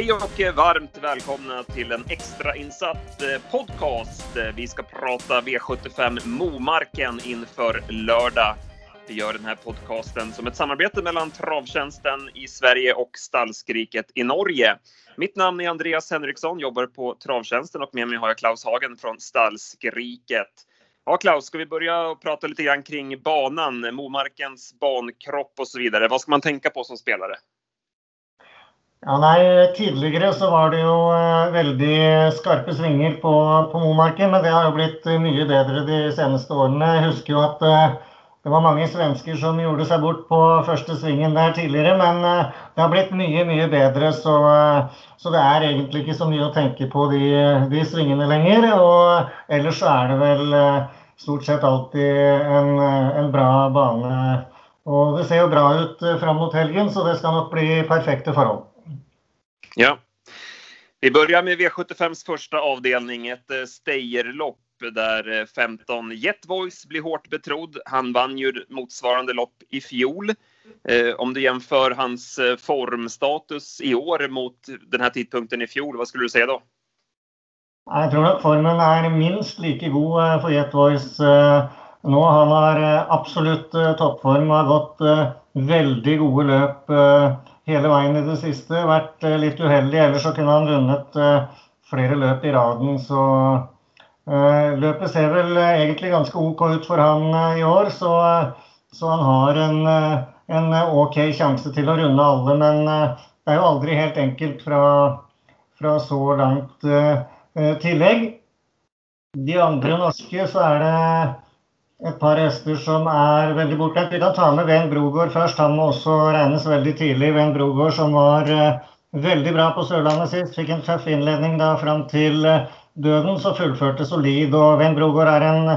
Hej och varmt välkomna till en extrainsatt eh, podcast. Eh, vi ska prata V75 Momarken inför lördag. Vi gör den här podcasten som ett samarbete mellan Travtjänsten i Sverige och Stallskriket i Norge. Mitt namn är Andreas Henriksson, jobbar på Travtjänsten och med mig har jag Klaus Hagen från Stallskriket. Ja, Klaus, ska vi börja prata lite grann kring banan, Momarkens bankropp och så vidare. Vad ska man tänka på som spelare? Ja, nei, Tidligere så var det jo eh, veldig skarpe svinger på, på Momarken, men det har jo blitt eh, mye bedre de seneste årene. Jeg husker jo at eh, det var mange svensker som gjorde seg bort på første svingen der tidligere, men det har blitt mye, mye bedre. Så, så det er egentlig ikke så mye å tenke på de, de svingene lenger. Og ellers så er det vel stort sett alltid en, en bra bane. Og det ser jo bra ut fram mot helgen, så det skal nok bli perfekte forhold. Ja. Vi börjar med V75s första avdelning, ett eh, där eh, 15 Jetvoice blir hårt betrodd. Han vann ju motsvarande lopp i fjol. Eh, om du jämför hans eh, formstatus i år mot den här tidpunkten i fjol, vad skulle du säga då? Jag tror att formen är minst lika god för Jetvoice nu. Han har absolut toppform och har gått väldigt goda löp hele veien i det siste. Vært eh, litt uheldig, ellers så kunne han vunnet eh, flere løp i raden. Så eh, løpet ser vel egentlig ganske OK ut for han i år. Så, så han har en, en, OK sjanse til å runde alle. Men det er jo aldri helt enkelt fra, fra så langt tillegg. De andre norske så er det et par hester som er veldig bortglömda. Vi kan ta med Ven Brogård først. Han må også regnes veldig tidlig. Ven Brogård som var eh, väldigt veldig bra på Sørlandet sist. Fikk en tøff innledning da fram til eh, Döden, døden, så fullførte solid. Og Ven Brogård er en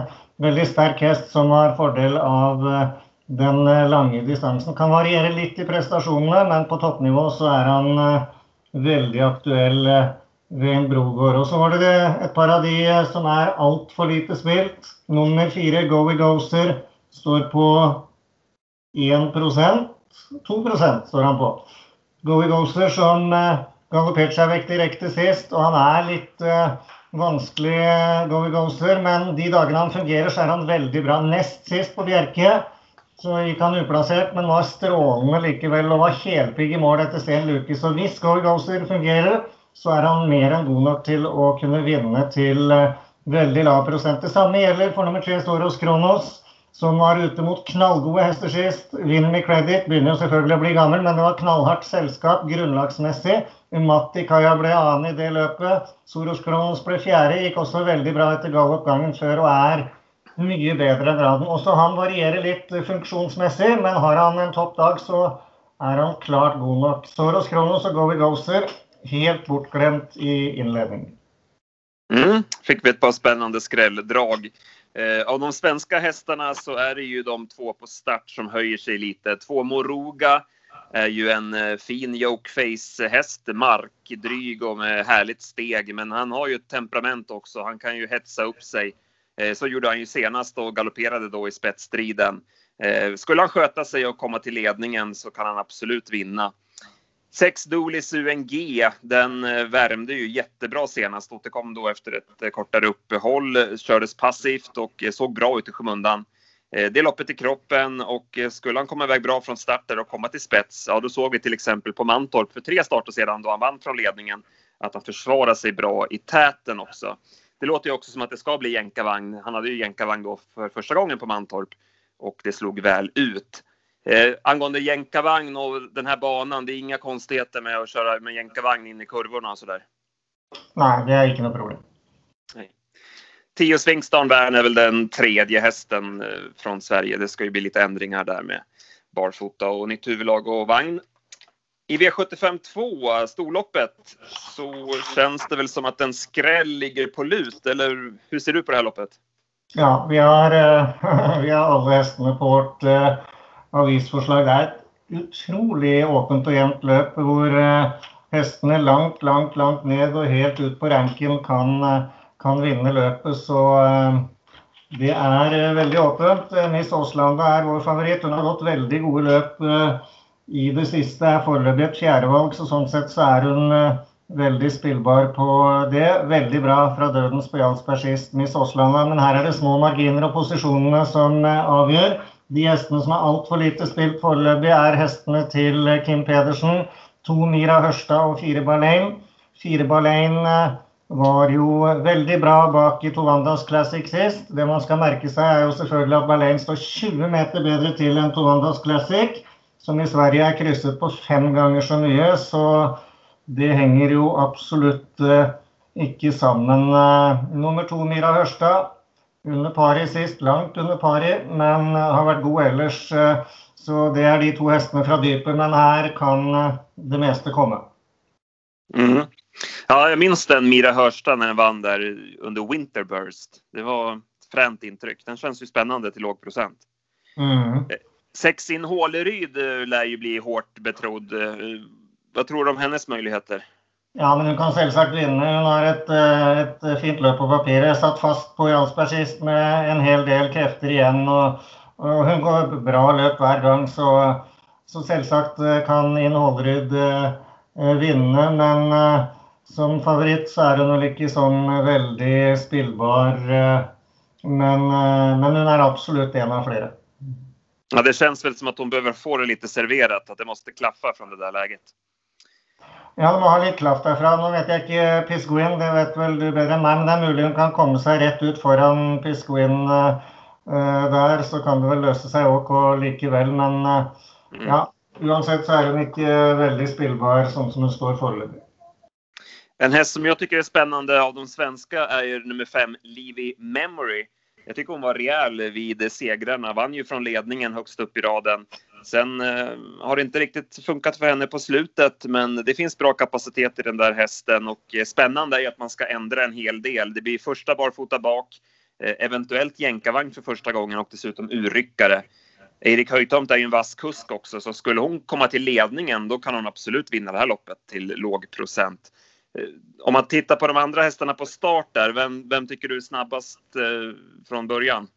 veldig sterk hest som har fordel av eh, den lange distansen. Kan variere litt i prestasjonene, men på toppnivå så er han veldig aktuell ved Brogaard Brogård. Og så var det et par av de som er altfor lite spilt. Nummer fire, Goey Gozer, står på 1% 2% står han på. Goey Gozer som eh, galopperte seg vekk direkte sist, og han er litt uh, vanskelig, eh, Goey Ghoster, men de dagene han fungerer, så er han veldig bra. Nest sist på Bjerke så gikk han uplassert, men var strålende likevel og var helpigg i mål etter Sten Luke. Så hvis Goey Gozer fungerer, så är han mer än god nog till att kunna vinna till eh, väldigt låg procent. Detsamma gäller för nummer tre Soros Kronos, som var ute mot knallgode hester sist. Win me credit begynner ju selvfølgelig å bli gammel, men det var knallhardt selskap grunnlagsmessig. Matti Kaja ble annen i det løpet. Soros Kronos ble fjerde, gikk også veldig bra etter galloppgangen før og er mye bedre enn raden. Også han varierer litt funksjonsmessig, men har han en topp dag, så er han klart god nok. Soros Kronos og Govi Gozer helt bortglömt i inledningen. Mm, fick vi ett par spännande skrälldrag. Eh, av de svenska hästarna så är det ju de två på start som höjer sig lite. Två Moruga är ju en eh, fin yokeface-häst, markdryg och med härligt steg. Men han har ju ett temperament också. Han kan ju hetsa upp sig. Eh, så gjorde han ju senast och galopperade då i spetsstriden. Eh, skulle han sköta sig och komma till ledningen så kan han absolut vinna. Sex Dolis UNG, den eh, värmde ju jättebra senast. Återkom då efter ett eh, kortare uppehåll, kördes passivt och eh, såg bra ut i skymundan. Det loppet i kroppen och skulle han komma iväg bra från starter och komma till spets, ja då såg vi till exempel på Mantorp för tre starter sedan då han vann från ledningen att han försvarar sig bra i täten också. Det låter ju också som att det ska bli jänkarvagn. Han hade ju jänkarvagn då för första gången på Mantorp och det slog väl ut. Eh, angående jänkarvagn och den här banan, det är inga konstigheter med att köra med jänkarvagn in i kurvorna och sådär? Nej, det är inte något problem. Nej. Tio Svingstarn är väl den tredje hästen eh, från Sverige. Det ska ju bli lite ändringar där med barfota och nytt huvudlag och vagn. I V75 2, storloppet, så känns det väl som att en skräll ligger på lut. Eller hur ser du på det här loppet? Ja, vi har, eh, vi har alla hästarna på vårt avisforslag. Det er et utrolig åpent og jevnt løp hvor eh, hestene langt, langt, langt ned og helt ut på ranken kan, eh, kan vinne løpet. Så eh, det er eh, veldig åpent. Miss Åslanda er vår favoritt. Hun har gått veldig gode løp i det siste. Er foreløpig et fjerdevalg, så sånn sett så er hun Veldig spillbar på det. Veldig bra fra dødens på Jarlsberg sist, Miss Aaslandet. Men her er det små marginer og posisjonene som avgjør. De hestene som har altfor lite spilt foreløpig, er hestene til Kim Pedersen. To Mira Hørstad og fire Barlein. Fire Barlein eh, var jo veldig bra bak i Tovandas Classic sist. Det man skal merke seg, er jo selvfølgelig at Barlein står 20 meter bedre til enn Tovandas Classic, som i Sverige er krysset på fem ganger så mye. Så det henger jo absolutt eh, ikke sammen. Eh, nummer to Mira Hørstad. Under pari sist, langt under pari, men har vært god ellers. Så det er de to hestene fra dypet, men her kan det meste komme. Mm. Ja, jag minns den Mira Hörstad när den vann där under Winterburst. Det var ett fränt intryck. Den känns ju spännande till låg procent. Mm. Sex in Håleryd lär ju bli hårt betrodd. Vad tror du om hennes möjligheter? Ja, men hun kan selvsagt vinne. Hun har et, et eh, fint løp på papiret. Satt fast på Jarlsberg sist med en hel del krefter igjen. Og, og hun går bra løp hver gang, så, så selvsagt eh, kan Inn Håleryd eh, vinne. Men som favoritt så er hun vel ikke sånn veldig spillbar. Men, men hun er absolutt en av flere. Ja, det känns väl som att hon behöver få det lite serverat, att det måste klaffa från det där läget. Ja, du må ha litt kraft derfra. Nå vet jeg ikke Pisguin, det vet vel du bedre enn meg, men det er mulig hun kan komme seg rett ut foran Pisguin uh, der, så kan det vel løse seg OK likevel. Men uh, ja, uansett så er hun ikke veldig spillbar sånn som hun står foreløpig. En häst som jag tycker är spännande av de svenska är nummer fem, Livy Memory. Jag tycker hon var rejäl vid segrarna, vann ju från ledningen högst upp i raden. Sen eh, har det inte riktigt funkat för henne på slutet, men det finns bra kapacitet i den där hästen och eh, spännande är att man ska ändra en hel del. Det blir första barfota bak, eh, eventuellt jänkarvagn för första gången och dessutom urryckare. Erik Höjtomt är ju en vass kusk också, så skulle hon komma till ledningen, då kan hon absolut vinna det här loppet till låg procent. Eh, om man tittar på de andra hästarna på start där, vem, vem tycker du är snabbast eh, från början?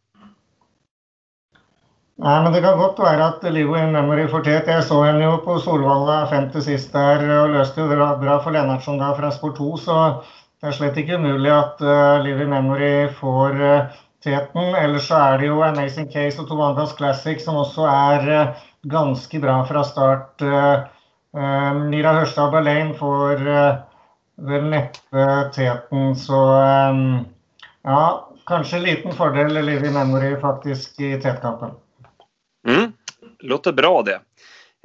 Nej, men Det kan godt være at Livo in Memory får tet. Jeg så henne jo på Solvalla 50 sist der og løste jo bra, för for Lennartsen da fra 2. Så det er slett ikke umulig at eh, uh, Livo in Memory får uh, teten. Ellers så er det jo Amazing Case og Tobandas Classic som også er uh, ganske bra fra start. Mira Hørstad Berlin får vel neppe teten, så ja, kanskje liten fordel Livi Memory faktisk i tetkampen. Mm, låter bra det.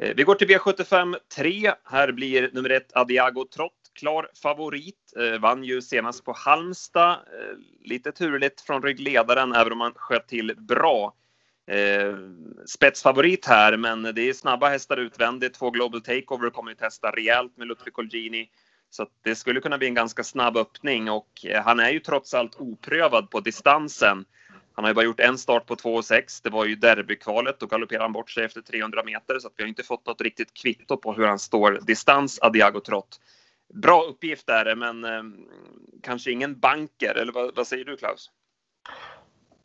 Eh, vi går till V75 3. Här blir nummer ett Adiago Trott klar favorit. Eh, vann ju senast på Halmstad. Eh, lite turligt från ryggledaren, även om han sköt till bra. Spetsfavorit här, men det är snabba hästar utvändigt. Två Global Takeover kommer ju testa rejält med Lutfi Colgjini. Så det skulle kunna bli en ganska snabb öppning och han är ju trots allt oprövad på distansen. Han har ju bara gjort en start på 2,6. Det var ju derbykvalet. Då galopperade han bort sig efter 300 meter så att vi har inte fått något riktigt kvitto på hur han står distans Adiago Trott. Bra uppgift är det, men eh, kanske ingen banker. Eller vad, vad, säger du Klaus?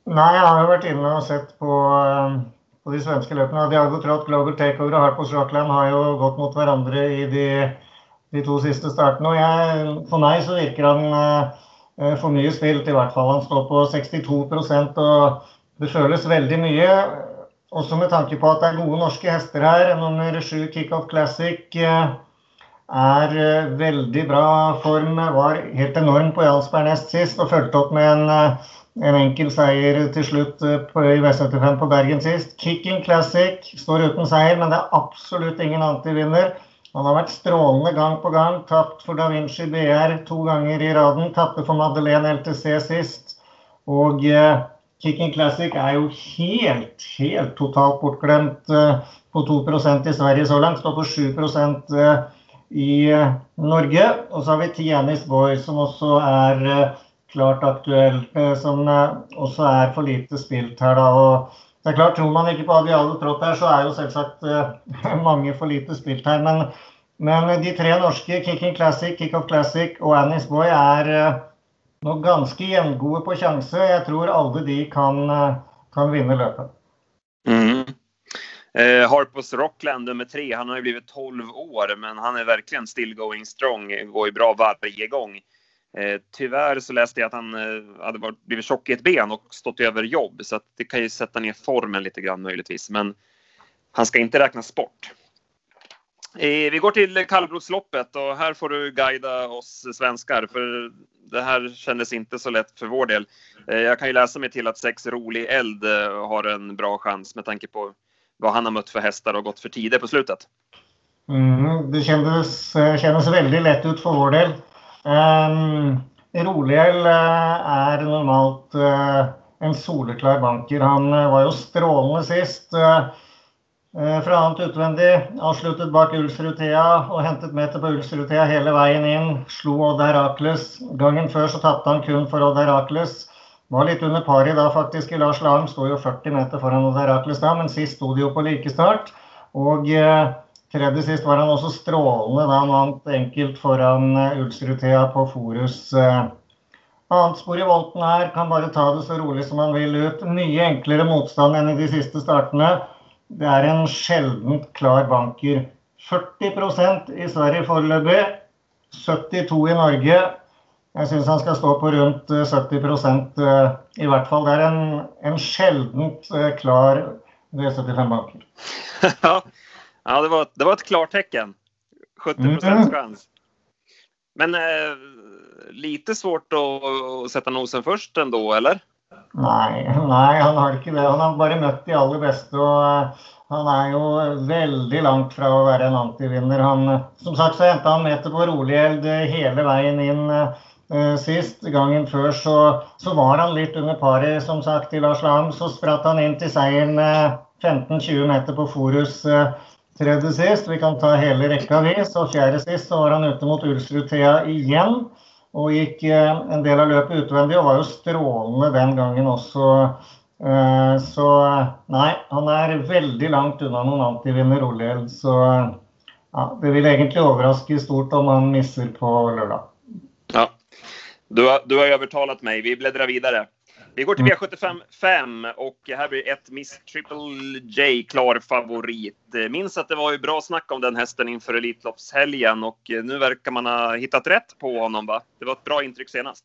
Nej, jag har varit inne och sett på, ehm, på de svenska löpen. Adiago Trott, Global Takeover och Harpos Rockland har ju gått mot varandra i de, de två sista startene. Och jag, för mig så verkar han eh, Eh, for mye spilt, i hvert fall. Han står på 62 og det føles veldig mye. Også med tanke på at det er gode norske hester her. Nummer sju Kickoff Classic eh, er eh, veldig bra form. Var helt enorm på Jarlsberg nest sist og fulgte opp med en, en enkel seier til slutt på, i V75 på Bergen sist. Kicking Classic står uten seier, men det er absolutt ingen antivinner. Han har vært strålende gang på gang. Tapt for Da Vinci BR to ganger i raden. Tapte for Madeleine LTC sist. Og eh, Kicking Classic er jo helt, helt totalt bortglemt eh, på 2 i Sverige så langt. Står på 7 eh, i eh, Norge. Og så har vi Tianis Boy, som også er eh, klart aktuell. Eh, som også er for lite spilt her, da. og det er klart, Tror man ikke på Adialo Trott her, så er jo selvsagt uh, eh, mange for lite spilt her. Men, men de tre norske, Kicking Classic, Kickoff Classic og Annie's Boy, er uh, eh, nå ganske jevngode på sjanse. Jeg tror alle de kan, uh, kan vinne løpet. Mm. Eh, Harpos Rockland nummer tre, han har ju blivit 12 år men han är verkligen still going strong, går ju bra varje gång. Eh, tyvärr så läste jag att han eh, hade varit, blivit tjock i ett ben och stått över jobb så att det kan ju sätta ner formen lite grann möjligtvis men han ska inte räknas bort. Eh, vi går till kallblodsloppet och här får du guida oss svenskar för det här kändes inte så lätt för vår del. Eh, jag kan ju läsa mig till att sex rolig eld eh, har en bra chans med tanke på vad han har mött för hästar och gått för tider på slutet. Mm, det kändes, eh, kändes väldigt lätt ut för vår del. Ehm, um, Roliel är normalt eh, en soleklar banker. Han eh, var jo strålande sist. Eh, Fra annet utvendig, avsluttet bak Ulsrutea og hentet meter på Ulsrutea hele veien inn. Slo Odd Herakles. Gangen før så tapte han kun for Odd Herakles. Var litt under pari da faktisk i Lars Larm. Sto jo 40 meter foran Odd Herakles da, men sist sto de jo på like start. Og eh, tredje sist var han også strålende da han vant enkelt foran eh, Ulsrutea på Forus. Eh. Annet spor i volten her kan bare ta det så rolig som han vil ut. Mye enklere motstand enn i de siste startene. Det er en sjeldent klar banker. 40 i Sverige foreløpig. 72 i Norge. Jeg syns han skal stå på rundt eh, 70 eh, i hvert fall. Det er en, en sjeldent eh, klar eh, V75-banker. ja, det var, det var ett klartecken. 70 mm. chans. Men eh, lite svårt att sätta nosen först ändå, eller? Nei, nei, han har ikke det. Han har bare møtt de aller beste. og uh, Han er jo veldig langt fra å være en antivinner. Han, som sagt så henta han meter på rolig hele veien inn uh, sist. Gangen før så, så, var han litt under paret, som sagt, i Lars Lahm. Så spratt han inn til seieren med 15-20 meter på Forus uh, tredje sist. Vi kan ta hela rekka, vi. Så sist så var han ute mot Ulsrud Thea och gick eh, en del av löpet utvändigt och var ju strålande den gången också. Eh, så nej, han är väldigt långt undan någon antivinner Olhjell. Så ja, det vill egentligen överraska stort om han missar på lördag. Ja, du har, du har övertalat mig. Vi bläddrar vidare. Vi går till mm. V75 5 och här blir ett Miss Triple J klar favorit. Minns att det var ju bra snack om den hästen inför Elitloppshelgen och nu verkar man ha hittat rätt på honom va? Det var ett bra intryck senast.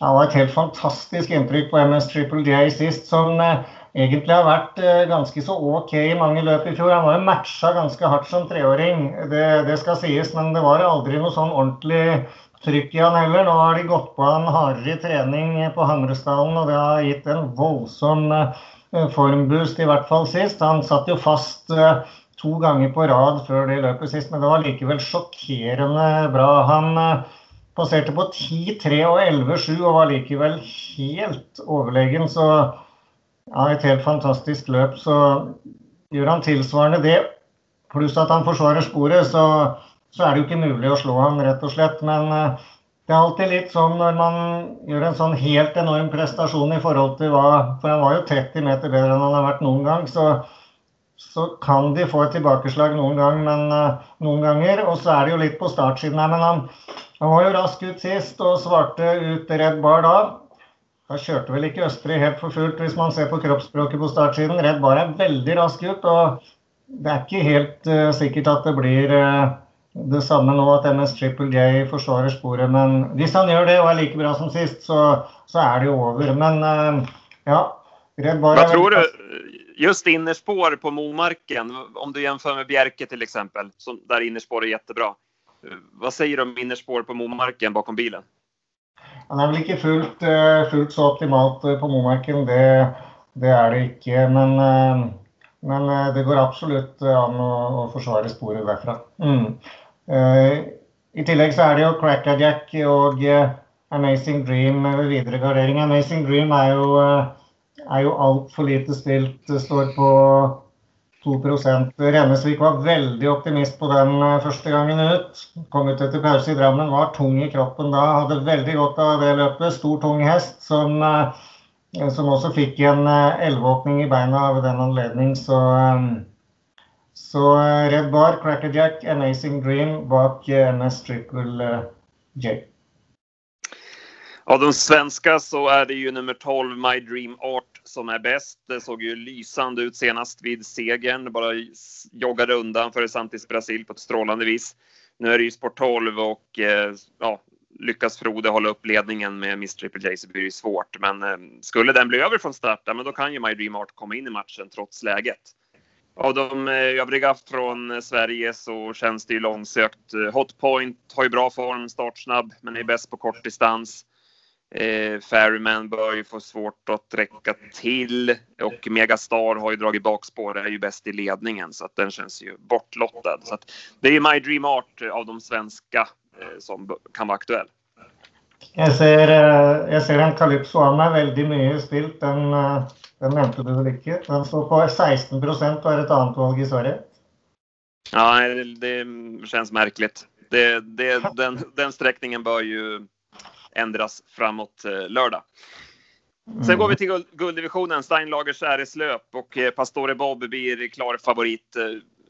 Ja, det var ett helt fantastiskt intryck på MS Triple J sist som eh, egentligen har varit eh, ganska så okej okay i många löp i fjol. Han var ju matchad ganska hårt som treåring, det, det ska sägas, men det var aldrig någon sån ordentlig trykk i han heller. Nå har de gått på en hardere trening på Hamresdalen, og det har gitt en voldsom eh, formboost, i hvert fall sist. Han satt jo fast två to ganger på rad før det løpet sist, men det var likevel sjokkerende bra. Han passerade passerte på 10-3 og 11-7 og var likevel helt overlegen. Så ja, et helt fantastisk løp. Så gjør han tilsvarende det, pluss at han forsvarer sporet, så så är det ju inte möjligt att slå honom rätt och slett. Men eh, det är alltid lite så när man gör en sån helt enorm prestation i förhållande till vad, för han var ju 30 meter bättre än han har varit någon gång, så, så kan de få ett tillbakaslag någon gång, men eh, uh, någon gånger. Och så är det ju lite på startsidan men han, han var ju rask ut sist och svarte ut Red Bar då. Han körde väl inte Östri helt för fullt om man ser på kroppsspråket på startsidan. Red Bar är väldigt rask ut och det är inte helt eh, uh, säkert att det blir uh, det samme nå at MS Triple J forsvarer sporet. Men hvis han gjør det og er like bra som sist, så, så är det ju över. Men uh, ja. Vad tror du? Just innerspår på Momarken, om du jämför med Bjerke till exempel, som, där innerspår är jättebra. Vad säger du om innerspår på Momarken bakom bilen? Han är väl inte fullt, eh, fullt så optimalt eh, på Momarken, det, det är det inte. Men, men det går absolut an att försvara spåret därifrån. Mm. Eh, I tillegg så er det jo Crackerjack og eh, Amazing Dream ved videregardering. Amazing Dream er jo, er eh, jo altfor lite spilt. Det står på 2% Rennesvik var veldig optimist på den første gangen ut. Kom ut etter pause i Drammen, var tung i kroppen da. Hadde veldig godt av det løpet. Stor, tung hest som, som også fikk en elleveåpning i beina av den anledning. Så ehm, så eh, Red Bar, Crackerjack, Amazing Dream bak eh, NS Triple eh, J. Av de svenska så är det ju nummer 12 My Dream Art som är bäst. Det såg ju lysande ut senast vid segern. Bara joggade undan för Santis Brasil på ett strålande vis. Nu är det ju Sport 12 och eh, ja, lyckas Frode hålla upp ledningen med Miss Triple J så blir det svårt. Men eh, skulle den bli över från start, men då kan ju My Dream Art komma in i matchen trots läget. Av de eh, övriga från eh, Sverige så känns det ju långsökt. Eh, Hotpoint har ju bra form, startsnabb, men är bäst på kort distans. Eh, Ferryman bör ju få svårt att räcka till och Megastar har ju dragit bakspår, är ju bäst i ledningen så att den känns ju bortlottad. Så att det är My Dream Art av de svenska eh, som kan vara aktuell. Jag ser, eh, jag ser en Calypso av mig väldigt mycket spilt. Den, eh, den nämnde du väl inte? Den står på 16 procent och är ett annat val i Sverige. Ja, det känns märkligt. Det, det, den, den sträckningen bör ju ändras framåt eh, lördag. Sen mm. går vi till gulddivisionen, Steinlagers RS-löp och Pastore Bob blir klar favorit.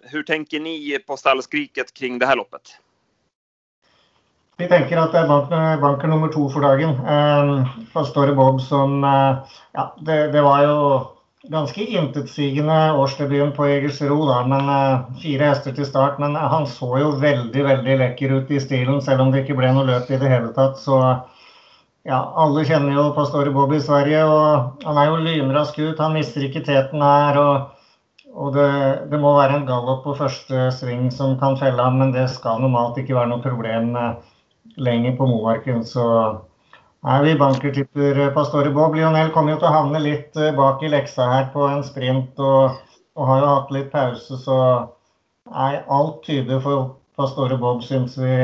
Hur tänker ni på stallskriket kring det här loppet? Vi tänker att det är bank, banker nummer två för dagen. Ehm, um, Pastore Bob som, eh, ja, det, det, var ju ganska intetsägande årsdebuten på Jägersro då, men eh, uh, fyra hästar till start. Men han såg ju väldigt, väldigt läcker ut i stilen, även om det inte blev något löp i det hela tatt. Så ja, alle kjenner jo Pastore Bob i Sverige, og han er jo lynrask ut. Han mister ikke teten her. og, og det, det, må være en gallop på første sving som kan felle ham, men det skal normalt ikke være noe problem eh, lenger på Momarken. Så nei, vi bankertipper eh, Pastore Bob. Lionel kommer jo til å havne litt eh, bak i leksa her på en sprint, og, og har jo hatt litt pause, så nei, alt tyder for Pastore Bob, syns vi.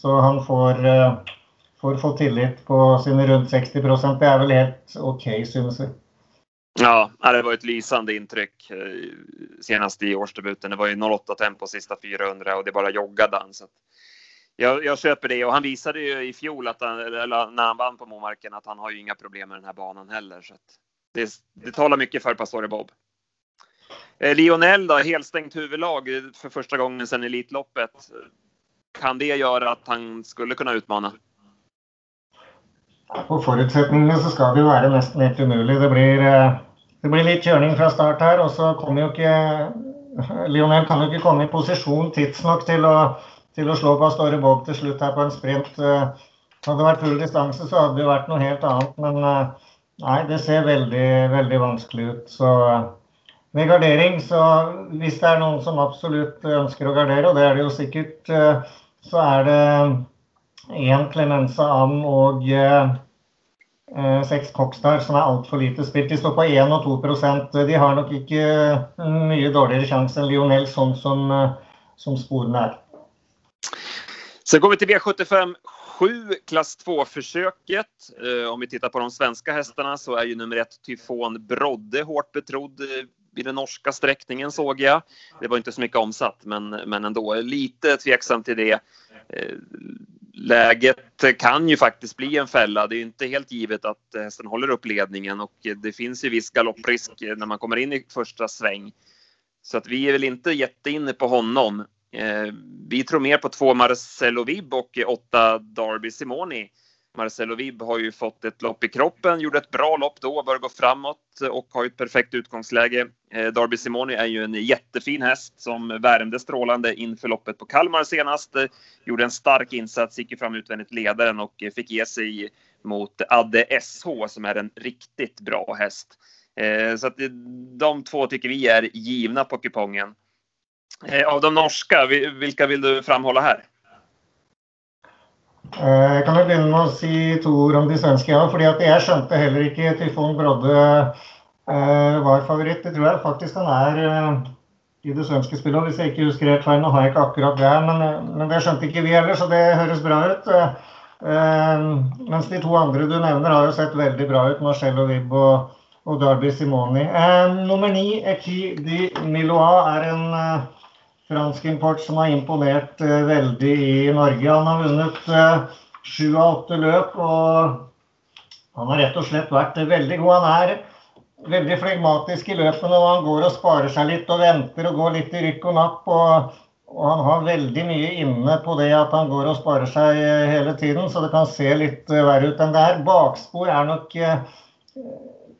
Så han får eh, får få tillit på sina runt 60 procent. Det är väl helt okej, okay, syns vi. Ja, det var ett lysande intryck senast i årsdebuten. Det var ju 08 tempo sista 400 och det bara joggade han. Så jag, jag, köper det och han visade ju i fjol att han, eller när han vann på Momarken att han har ju inga problem med den här banan heller. Så det, det talar mycket för Pastore Bob. Eh, Lionel då, helstängt huvudlag för första gången sedan Elitloppet. Kan det göra att han skulle kunna utmana? På förutsättningarna så ska det vara være nesten helt omöjligt. Det blir, eh, det blir lite körning från start här och så kommer ju inte... Eh, Lionel kan ju inte komma i position tidsnok till att til å slå Pastore Bob til slutt her på en sprint. Eh, hade hadde det vært full distanse, så hadde det varit vært noe helt annet. Men eh, nei, det ser veldig, veldig vanskelig ut. Så eh, med gardering, så hvis det er noen som absolutt ønsker å gardere, og det er det jo sikkert, så er det en Clemenza Am och eh, sex Cockstar som är allt för lite spilt. De står på 1 och 2 procent. De har nog inte mycket dåligare chans än Lionel sånn som, som spåren är. Sen går vi till V75 7, klass 2-försöket. Eh, om vi tittar på de svenska hästarna så är ju nummer ett Tyfon Brodde hårt betrodd eh, vid den norska sträckningen såg jag. Det var inte så mycket omsatt, men, men ändå lite tveksam till det eh, läget kan ju faktiskt bli en fälla. Det är inte helt givet att hästen håller upp ledningen och det finns ju viss galopprisk när man kommer in i första sväng. Så att vi är väl inte jätteinne på honom. Eh, vi tror mer på två Marcelo Vib och åtta Darby Simoni Marcelo Vib har ju fått ett lopp i kroppen, gjorde ett bra lopp då, bör gå framåt och har ett perfekt utgångsläge. Eh, Darby Simoni är ju en jättefin häst som värmde strålande inför loppet på Kalmar senast. Eh, gjorde en stark insats, gick ju fram utvändigt ledaren och fick ge sig mot Adde SH som är en riktigt bra häst. Så att de två tycker vi är givna på kupongen. Eh, av de norska, vilka vill du framhålla här? Eh, jeg kan jo begynne med å si to ord om de svenske. Ja, fordi at Jeg skjønte heller ikke Tyfon Brodde eh, var favoritt. Det tror jeg faktisk han er eh, i det svenske spillet. Hvis jeg ikke husker helt feil, nå har jeg ikke akkurat det, men, eh, men det skjønte ikke vi heller, så det høres bra ut. Eh, mens de to andre du nevner, har jo sett veldig bra ut. Marcello Vibb og, og Darby Simoni. Eh, nummer ni, Eki di Milois, er en eh, fransk import som har imponert eh, veldig i Norge. Han har vunnet eh, sju av åtte løp, og han har rett og slett vært veldig god. Han er veldig flegmatisk i løpene og han går og sparer seg litt og venter og går litt i rykk og napp. Og, och han har väldigt mycket inne på det att han går och sparar sig eh, hela tiden så det kan se lite värre ut än det här. Bakspår är nog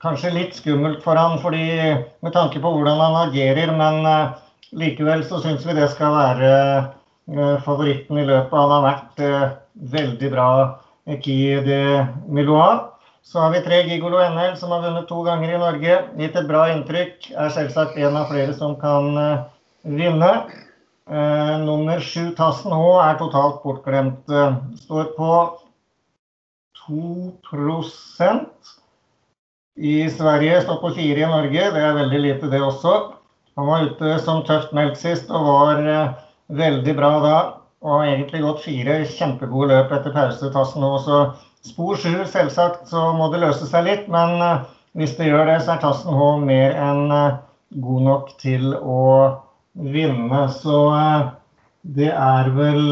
kanske lite skummelt för honom fordi, med tanke på hur han agerar men eh, likväl så syns vi det ska vara eh, favoriten i löpet. Han har varit eh, väldigt bra Key de Milois. Så har vi tre Gigolo NL som har vunnit två gånger i Norge. Gitt ett bra intryck. Är självklart en av flera som kan eh, uh, vinna. Uh, eh, nummer sju Tassen H är totalt bortglömt. Uh, eh, står på 2 i Sverige, står på 4 i Norge. Det är väldigt lite det också. Han var ute som tufft mjölk sist och var eh, väldigt bra då. Och har egentligen gått fyra jättebra löp efter pause Tassen Så Spor 7, selvsagt, så må det løse seg litt. Men om hvis det gjør det, så er Tassen H mer enn eh, god nok til å vinne. Så det er vel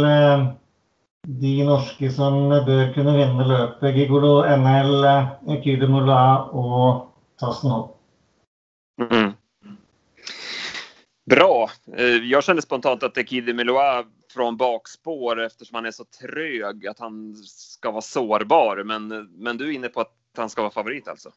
de norske som bør kunne vinne løpet. Gigolo NL, Kyde Mola og Tassen. Mm. Bra. Jag kände spontant att Ekide Miloa från bakspår eftersom han är så trög att han ska vara sårbar. Men, men du är inne på att han ska vara favorit alltså?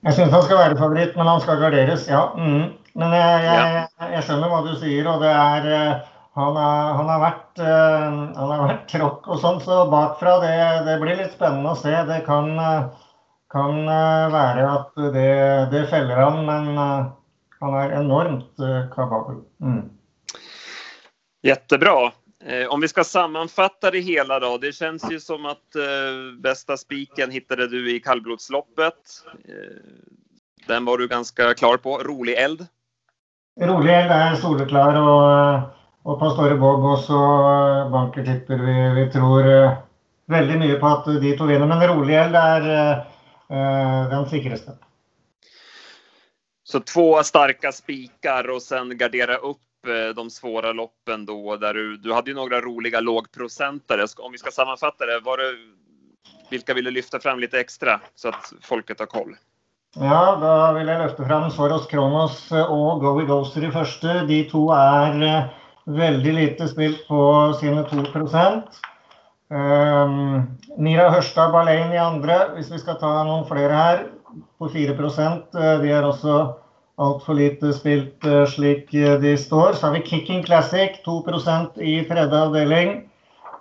Jag syns han ska vara favorit, men han ska garderas, ja. Mm. Men jag, jag, ja. jag känner vad du säger och det är eh, han har, han har varit, uh, han har varit krock och sånt, så bakfra det, det blir lite spännande att se. Det kan, kan vara att det, det fäller han, men han är enormt kapabel. Mm. Jättebra. Eh, om vi ska sammanfatta det hela då. Det känns ju som att eh, bästa spiken hittade du i kallblodsloppet. Eh, den var du ganska klar på. Rolig eld. Rolig eld är solklar och, och Pastore Bob och så Banker tipper vi, vi tror eh, väldigt mycket på att de två vinner. Men rolig eld är eh, den säkraste. Så två starka spikar och sen gardera upp Eh, de svåra loppen då där du, du hade ju några roliga lågprocentare. Om vi ska sammanfatta det, var det, vilka vill du lyfta fram lite extra så att folket har koll? Ja, då vill jag lyfta fram Soros Kronos och Goey Ghoster i första. De två är eh, väldigt lite spilt på sina 2. Um, ehm, Mira Hörstad Balein i andra, om vi ska ta någon fler här, på 4 procent. Eh, de är också altfor lite spilt uh, eh, slik eh, de står. Så har vi Kicking Classic, 2% i tredje avdeling.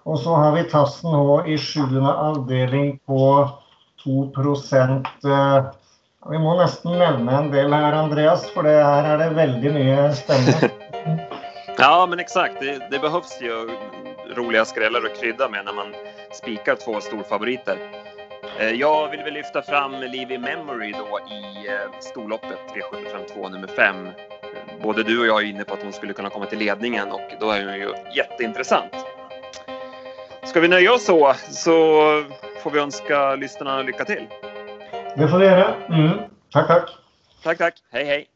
Og så har vi Tassen H i sjuende avdeling på 2 uh, Vi må nesten nevne en del här Andreas, för det här är det väldigt mycket spännande ja, men exakt. Det, det behövs ju roliga skrällar att krydda med när man spikar två storfavoriter. Eh, jag vill väl lyfta fram Livy Memory då i eh, storloppet V752 nummer 5. Både du och jag är inne på att hon skulle kunna komma till ledningen och då är hon ju jätteintressant. Ska vi nöja oss så, så får vi önska lyssnarna lycka till. Det får vi göra. Mm. Tack, tack. Tack, tack. Hej, hej.